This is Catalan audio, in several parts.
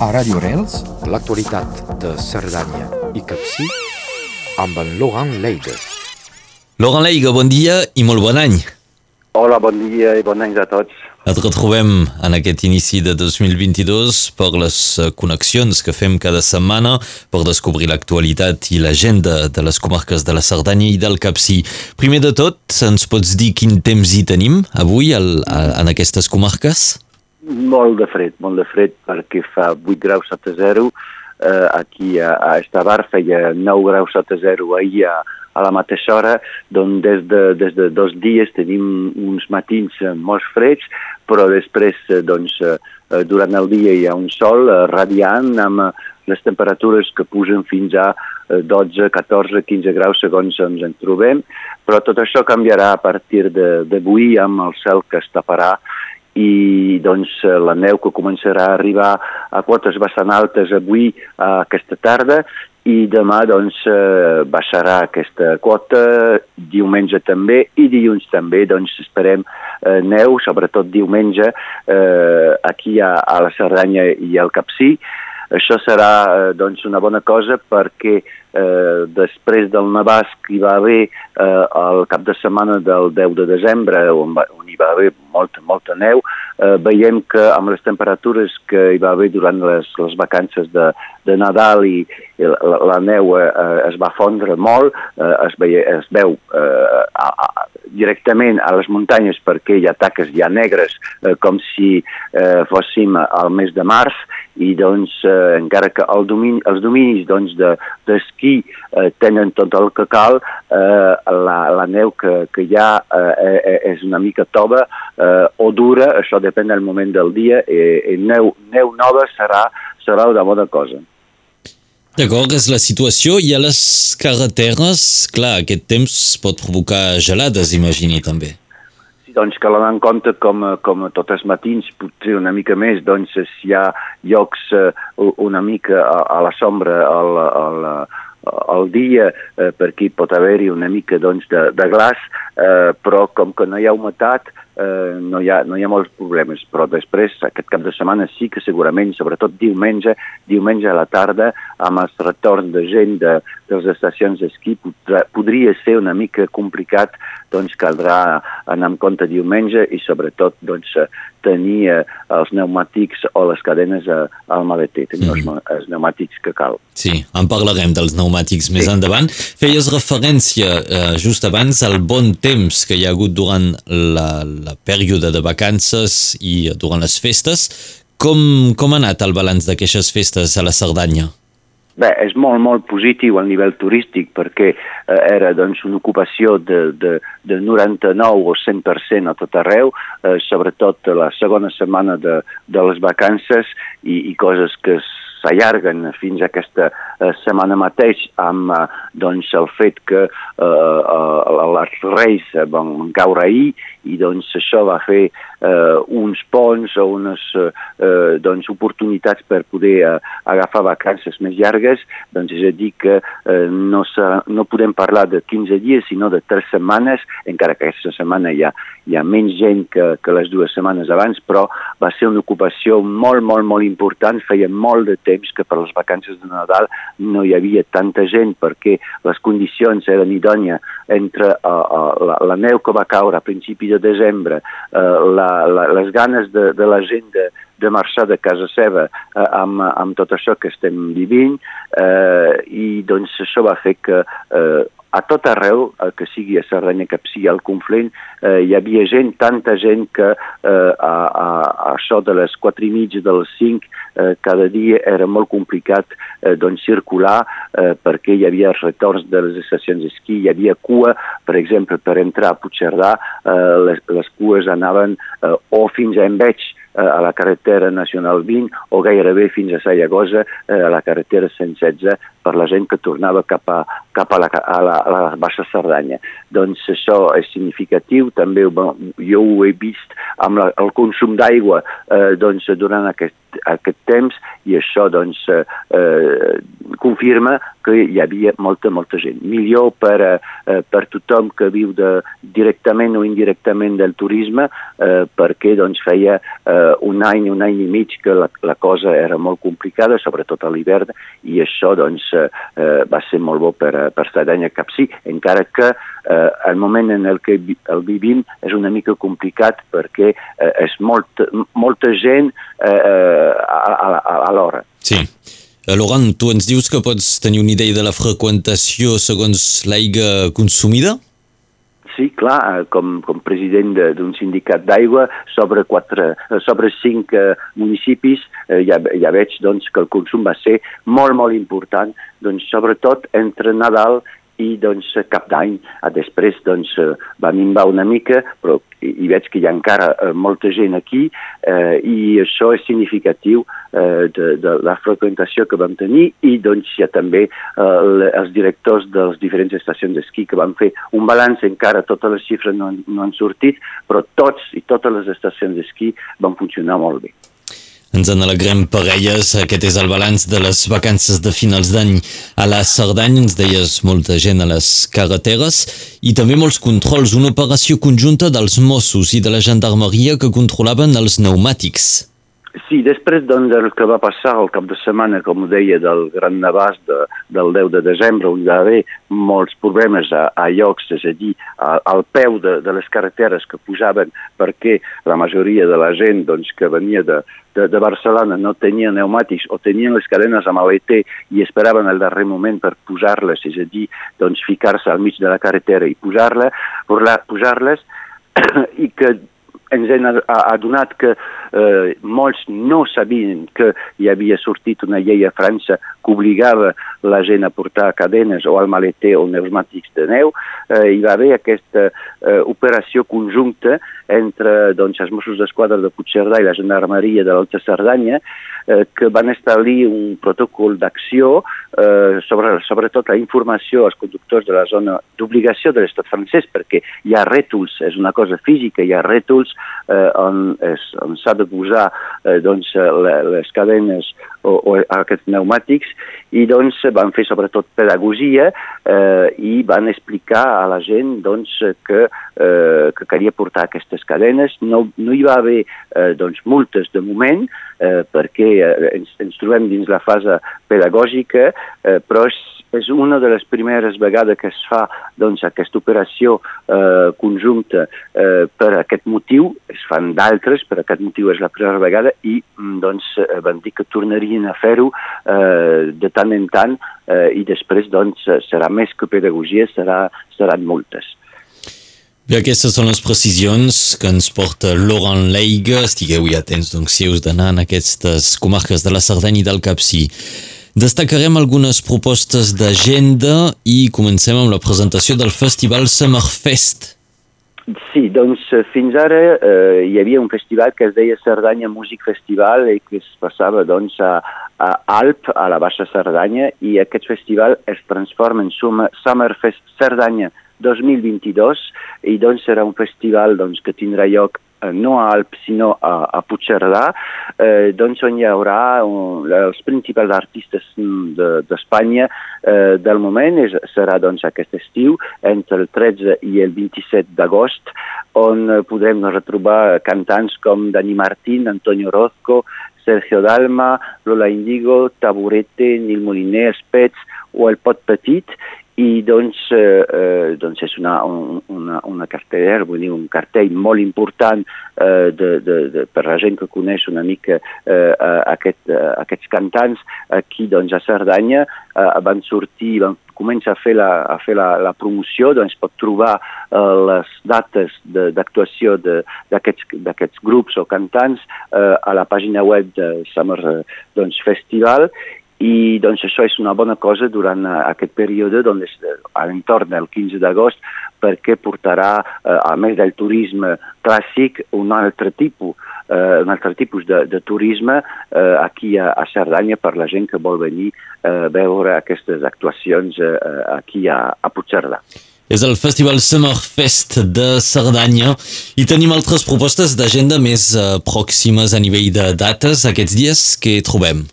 A Radio Rels, L'actualitat de Cerdanya i Capcí amb en Laurent Leiga. Laurent Leiga, bon dia i molt bon any. Hola, bon dia i bon any a tots. Et retrobem en aquest inici de 2022 per les connexions que fem cada setmana per descobrir l'actualitat i l'agenda de les comarques de la Cerdanya i del Capcí. Primer de tot, ens pots dir quin temps hi tenim avui al, a, en aquestes comarques? Molt de fred, molt de fred, perquè fa 8 graus sota zero. Eh, aquí a, a Estavar feia 9 graus sota zero ahir a, a la mateixa hora, doncs des de, des de dos dies tenim uns matins eh, molt freds, però després, eh, doncs, eh, durant el dia hi ha un sol radiant amb les temperatures que pugen fins a eh, 12, 14, 15 graus segons ens en trobem, però tot això canviarà a partir d'avui amb el cel que es taparà i doncs eh, la neu que començarà a arribar a quotes bastant altes avui eh, aquesta tarda i demà doncs eh, baixarà aquesta quota, diumenge també i dilluns també doncs esperem eh, neu, sobretot diumenge eh, aquí a, a la Cerdanya i al Capcí. Això serà eh, doncs una bona cosa perquè eh, després del nevàs que hi va haver eh, el cap de setmana del 10 de desembre, on, va, on hi va haver molta, molta neu, eh, veiem que amb les temperatures que hi va haver durant les, les vacances de, de Nadal i, i la, la neu eh, es va fondre molt, eh, es, veia, es veu eh, a, directament a les muntanyes perquè hi ha taques ja negres eh, com si eh, fóssim al mes de març i doncs eh, encara que el domini, els dominis doncs, de, d'esquí eh, tenen tot el que cal, eh, la, la neu que, que hi ha eh, eh, és una mica tova eh, o dura, això depèn del moment del dia, i, i neu, neu nova serà, serà una bona cosa. D'acord, és la situació. I a les carreteres, clar, aquest temps pot provocar gelades, imagini, també. Sí, doncs cal anar en compte com, com tots els matins, potser una mica més, doncs si hi ha llocs eh, una mica a, a la sombra al, al, al dia, eh, perquè pot haver-hi una mica doncs, de, de glaç, eh, però com que no hi ha humitat, eh, no, hi ha, no hi ha molts problemes. Però després, aquest cap de setmana sí que segurament, sobretot diumenge, diumenge a la tarda, amb els retorns de gent de, de les estacions d'esquí, podria ser una mica complicat, doncs caldrà anar amb compte diumenge i sobretot doncs, tenir eh, els pneumàtics o les cadenes eh, al maleter, tenir els, Mhm. els pneumàtics que cal. Sí, en parlarem dels pneumàtics més Sí. endavant. Feies referència eh, just abans al bon temps que hi ha hagut durant la, la període de vacances i durant les festes. Com, com ha anat el balanç d'aquestes festes a la Cerdanya? Bé, és molt, molt positiu a nivell turístic perquè eh, era doncs, una ocupació de, de, de 99 o 100% a tot arreu, eh, sobretot la segona setmana de, de les vacances i, i coses que s'allarguen fins a aquesta eh, setmana mateix amb eh, doncs, el fet que eh, eh, els reis eh, van caure ahir i doncs això va fer eh, uns ponts o unes eh, eh, doncs, oportunitats per poder eh, agafar vacances més llargues, doncs és a dir que eh, no, no podem parlar de 15 dies sinó de 3 setmanes, encara que aquesta setmana hi ha, hi ha menys gent que, que les dues setmanes abans, però va ser una ocupació molt, molt, molt important, feia molt de temps que per les vacances de Nadal no hi havia tanta gent perquè les condicions eren idònies entre uh, uh, la, la neu que va caure a principi de desembre, uh, la, la, les ganes de, de la gent de, de marxar de casa seva eh, amb, amb tot això que estem vivint eh, i doncs això va fer que eh, a tot arreu, eh, que sigui a Cerdanya, que sigui al Conflent, eh, hi havia gent, tanta gent que eh, a, a, a això de les quatre i mitja, de les cinc, eh, cada dia era molt complicat eh, doncs, circular eh, perquè hi havia els retorns de les estacions d'esquí, hi havia cua, per exemple, per entrar a Puigcerdà, eh, les, les cues anaven eh, o fins a Enveig, eh, a la carretera nacional 20 o gairebé fins a Sallagosa, eh, a la carretera 116, per la gent que tornava cap a, cap a, la, a, la, a la Baixa Cerdanya. Doncs això és significatiu, també jo ho he vist amb la, el consum d'aigua eh, doncs, durant aquest, aquest temps i això doncs, eh, eh, confirma que hi havia molta, molta gent. Millor per, eh, per tothom que viu de, directament o indirectament del turisme eh, perquè doncs, feia eh, un any, un any i mig que la, la cosa era molt complicada, sobretot a l'hivern, i això doncs, eh, va ser molt bo per, per Cerdanya Capcí, encara que eh, el moment en el que el vivim és una mica complicat perquè eh, és molt, molta gent eh, eh alhora. Sí. Eh, Laurent, tu ens dius que pots tenir una idea de la freqüentació segons l'aigua consumida? Sí, clar, eh, com, com president d'un sindicat d'aigua sobre, quatre, eh, sobre cinc eh, municipis eh, ja, ja veig doncs, que el consum va ser molt, molt important, doncs, sobretot entre Nadal i doncs, cap d'any. Després doncs, eh, va minvar una mica, però i, i veig que hi ha encara eh, molta gent aquí eh, i això és significatiu eh, de, de la freqüentació que vam tenir i doncs hi ha també eh, els directors de les diferents estacions d'esquí que van fer un balanç, encara totes les xifres no, no han sortit, però tots i totes les estacions d'esquí van funcionar molt bé. Ens en alegrem per elles. Aquest és el balanç de les vacances de finals d'any a la Cerdanya. Ens deies molta gent a les carreteres i també molts controls. Una operació conjunta dels Mossos i de la Gendarmeria que controlaven els pneumàtics. Sí, després doncs, que va passar el cap de setmana, com ho deia, del Gran Navàs de, del 10 de desembre, on hi va haver molts problemes a, a llocs, és a dir, a, al peu de, de les carreteres que pujaven perquè la majoria de la gent doncs, que venia de, de, de Barcelona no tenia pneumàtics o tenien les cadenes amb aleter i esperaven el darrer moment per posar-les, és a dir, doncs, ficar-se al mig de la carretera i posar-les, posar-les i que ens hem adonat que eh, molts no sabien que hi havia sortit una llei a França que obligava la gent a portar cadenes o al maleter o pneumàtics de neu. Eh, hi va haver aquesta eh, operació conjunta entre doncs, els Mossos d'Esquadra de Puigcerdà i la Gendarmeria de l'Alta Cerdanya eh, que van establir un protocol d'acció eh, sobre, sobretot la informació als conductors de la zona d'obligació de l'estat francès perquè hi ha rètols, és una cosa física, hi ha rètols eh, on, on s'ha de posar eh, doncs, les cadenes o, o aquests pneumàtics i doncs van fer sobretot pedagogia eh, i van explicar a la gent doncs, que, eh, que calia portar aquestes cadenes. No, no hi va haver eh, doncs, multes de moment eh, perquè eh, ens, ens trobem dins la fase pedagògica, eh, però és és una de les primeres vegades que es fa doncs, aquesta operació eh, conjunta eh, per aquest motiu, es fan d'altres, per aquest motiu és la primera vegada i mm, doncs, eh, van dir que tornarien a fer-ho eh, de tant en tant eh, i després doncs, serà més que pedagogia, serà, seran multes. Bé, aquestes són les precisions que ens porta Laurent Leiga. Estigueu ja atents, doncs, si us d'anar en aquestes comarques de la Cerdanya i del Capcí. Destacarem algunes propostes d'agenda i comencem amb la presentació del festival Summerfest. Sí, doncs eh, fins ara eh, hi havia un festival que es deia Cerdanya Music Festival i que es passava doncs, a, a Alp, a la Baixa Cerdanya, i aquest festival es transforma en Summerfest Cerdanya 2022 i doncs serà un festival doncs, que tindrà lloc Eh, no a Alp sinó a, a Puigcerdà, eh, doncs on hi haurà un, els principals artistes d'Espanya de, eh, del moment, és, serà doncs aquest estiu, entre el 13 i el 27 d'agost, on podrem retrobar cantants com Dani Martín, Antonio Orozco, Sergio Dalma, Lola Indigo, Taburete, Nil Moliner, Spets o El Pot Petit, i doncs, eh, eh, doncs és una, una, una cartellera, vull dir, un cartell molt important eh, de, de, de, per la gent que coneix una mica eh, aquest, eh, aquests cantants. Aquí doncs, a Cerdanya eh, van sortir, van començar a fer la, a fer la, la promoció, doncs pot trobar eh, les dates d'actuació d'aquests grups o cantants eh, a la pàgina web de Summer doncs, Festival i doncs això és una bona cosa durant aquest període, doncs, a l'entorn del 15 d'agost, perquè portarà, eh, a més del turisme clàssic, un altre tipus, eh, un altre tipus de, de turisme eh, aquí a, a Cerdanya per la gent que vol venir eh, veure aquestes actuacions eh, aquí a, a Puigcerdà. És el Festival Summerfest de Cerdanya i tenim altres propostes d'agenda més eh, pròximes a nivell de dates aquests dies que trobem.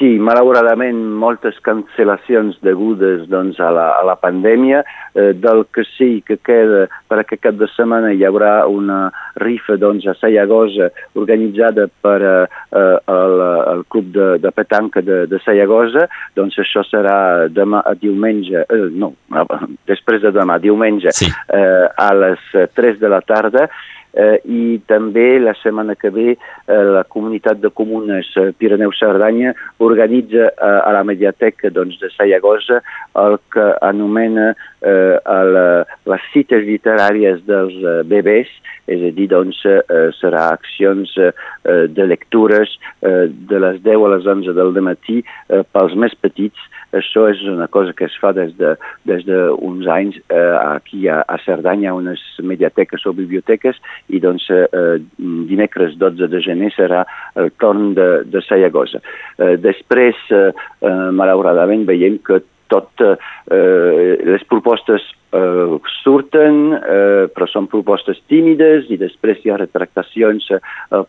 Sí, malauradament moltes cancel·lacions degudes doncs, a, la, a la pandèmia. Eh, del que sí que queda per aquest cap de setmana hi haurà una rifa doncs, a Sayagosa organitzada per eh, el, el club de, de petanca de, de Sayagosa. Doncs això serà demà a diumenge, eh, no, després de demà, diumenge, sí. eh, a les 3 de la tarda eh, i també la setmana que ve eh, la comunitat de comunes eh, Pirineu-Cerdanya organitza eh, a la Mediateca doncs, de Sayagosa el que anomena eh, la, les cites literàries dels eh, bebès, és a dir, doncs, eh, serà accions eh, de lectures eh, de les 10 a les 11 del matí eh, pels més petits, això és una cosa que es fa des d'uns de, des de anys eh, aquí a, a Cerdanya, unes mediateques o biblioteques, i doncs eh, dimecres 12 de gener serà el torn de, de Sayagosa. Eh, després, eh, eh, malauradament, veiem que tot eh, les propostes eh, surten, eh, però són propostes tímides i després hi ha retractacions eh,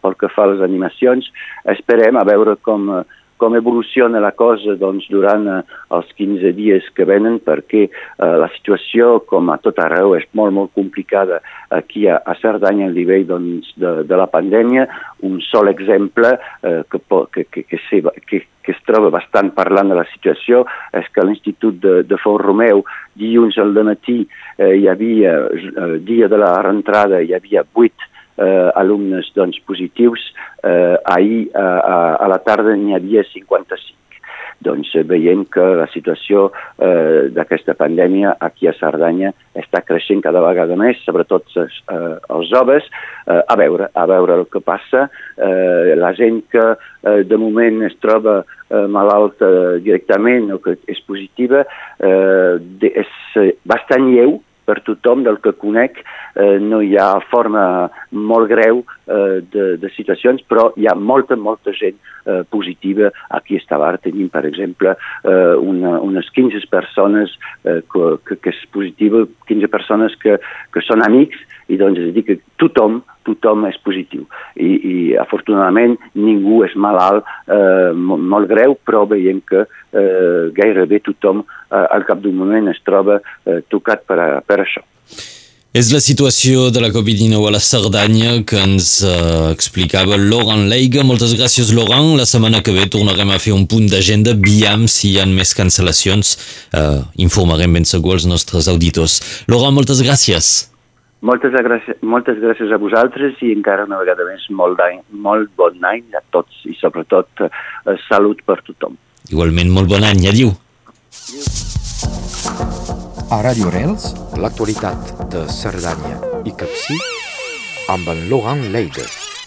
pel que fa a les animacions. Esperem a veure com eh, com evoluciona la cosa doncs, durant eh, els 15 dies que venen, perquè eh, la situació, com a tot arreu, és molt, molt complicada aquí a, a Cerdanya a nivell doncs, de, de la pandèmia. Un sol exemple eh, que, que, que, que, se, que, que es troba bastant parlant de la situació és que a l'Institut de, de Fort Romeu dilluns al matí eh, hi havia, eh, dia de la rentrada, hi havia vuit eh, alumnes doncs, positius. Eh, ahir a, a la tarda n'hi havia 55. Doncs eh, veiem que la situació eh, d'aquesta pandèmia aquí a Cerdanya està creixent cada vegada més, sobretot els, eh, els joves, eh, a veure, a veure el que passa. Eh, la gent que eh, de moment es troba eh, malalta directament o que és positiva eh, és bastant lleu, per tothom del que conec eh, no hi ha forma molt greu eh, de, de situacions, però hi ha molta, molta gent eh, positiva. Aquí a Estavar tenim, per exemple, eh, una, unes 15 persones eh, que, que, que és positiva, 15 persones que, que són amics, i doncs és a dir que tothom, tothom és positiu. I, i afortunadament ningú és malalt eh, molt, molt greu, però veiem que eh, gairebé tothom eh, al cap d'un moment es troba eh, tocat per, a, per això. És la situació de la Covid-19 a la Cerdanya que ens uh, explicava Laurent Leiga. Moltes gràcies, Laurent. La setmana que ve tornarem a fer un punt d'agenda. Viam si hi ha més cancel·lacions. Uh, informarem ben segur els nostres auditors. Laurent, moltes gràcies. Moltes gràcies, moltes gràcies a vosaltres i encara una vegada més molt, molt bon any a tots i sobretot eh, salut per tothom. Igualment, molt bon any. Adiu. A Radio Rels, l'actualitat de Cerdanya i Capcí amb en Laurent Leides.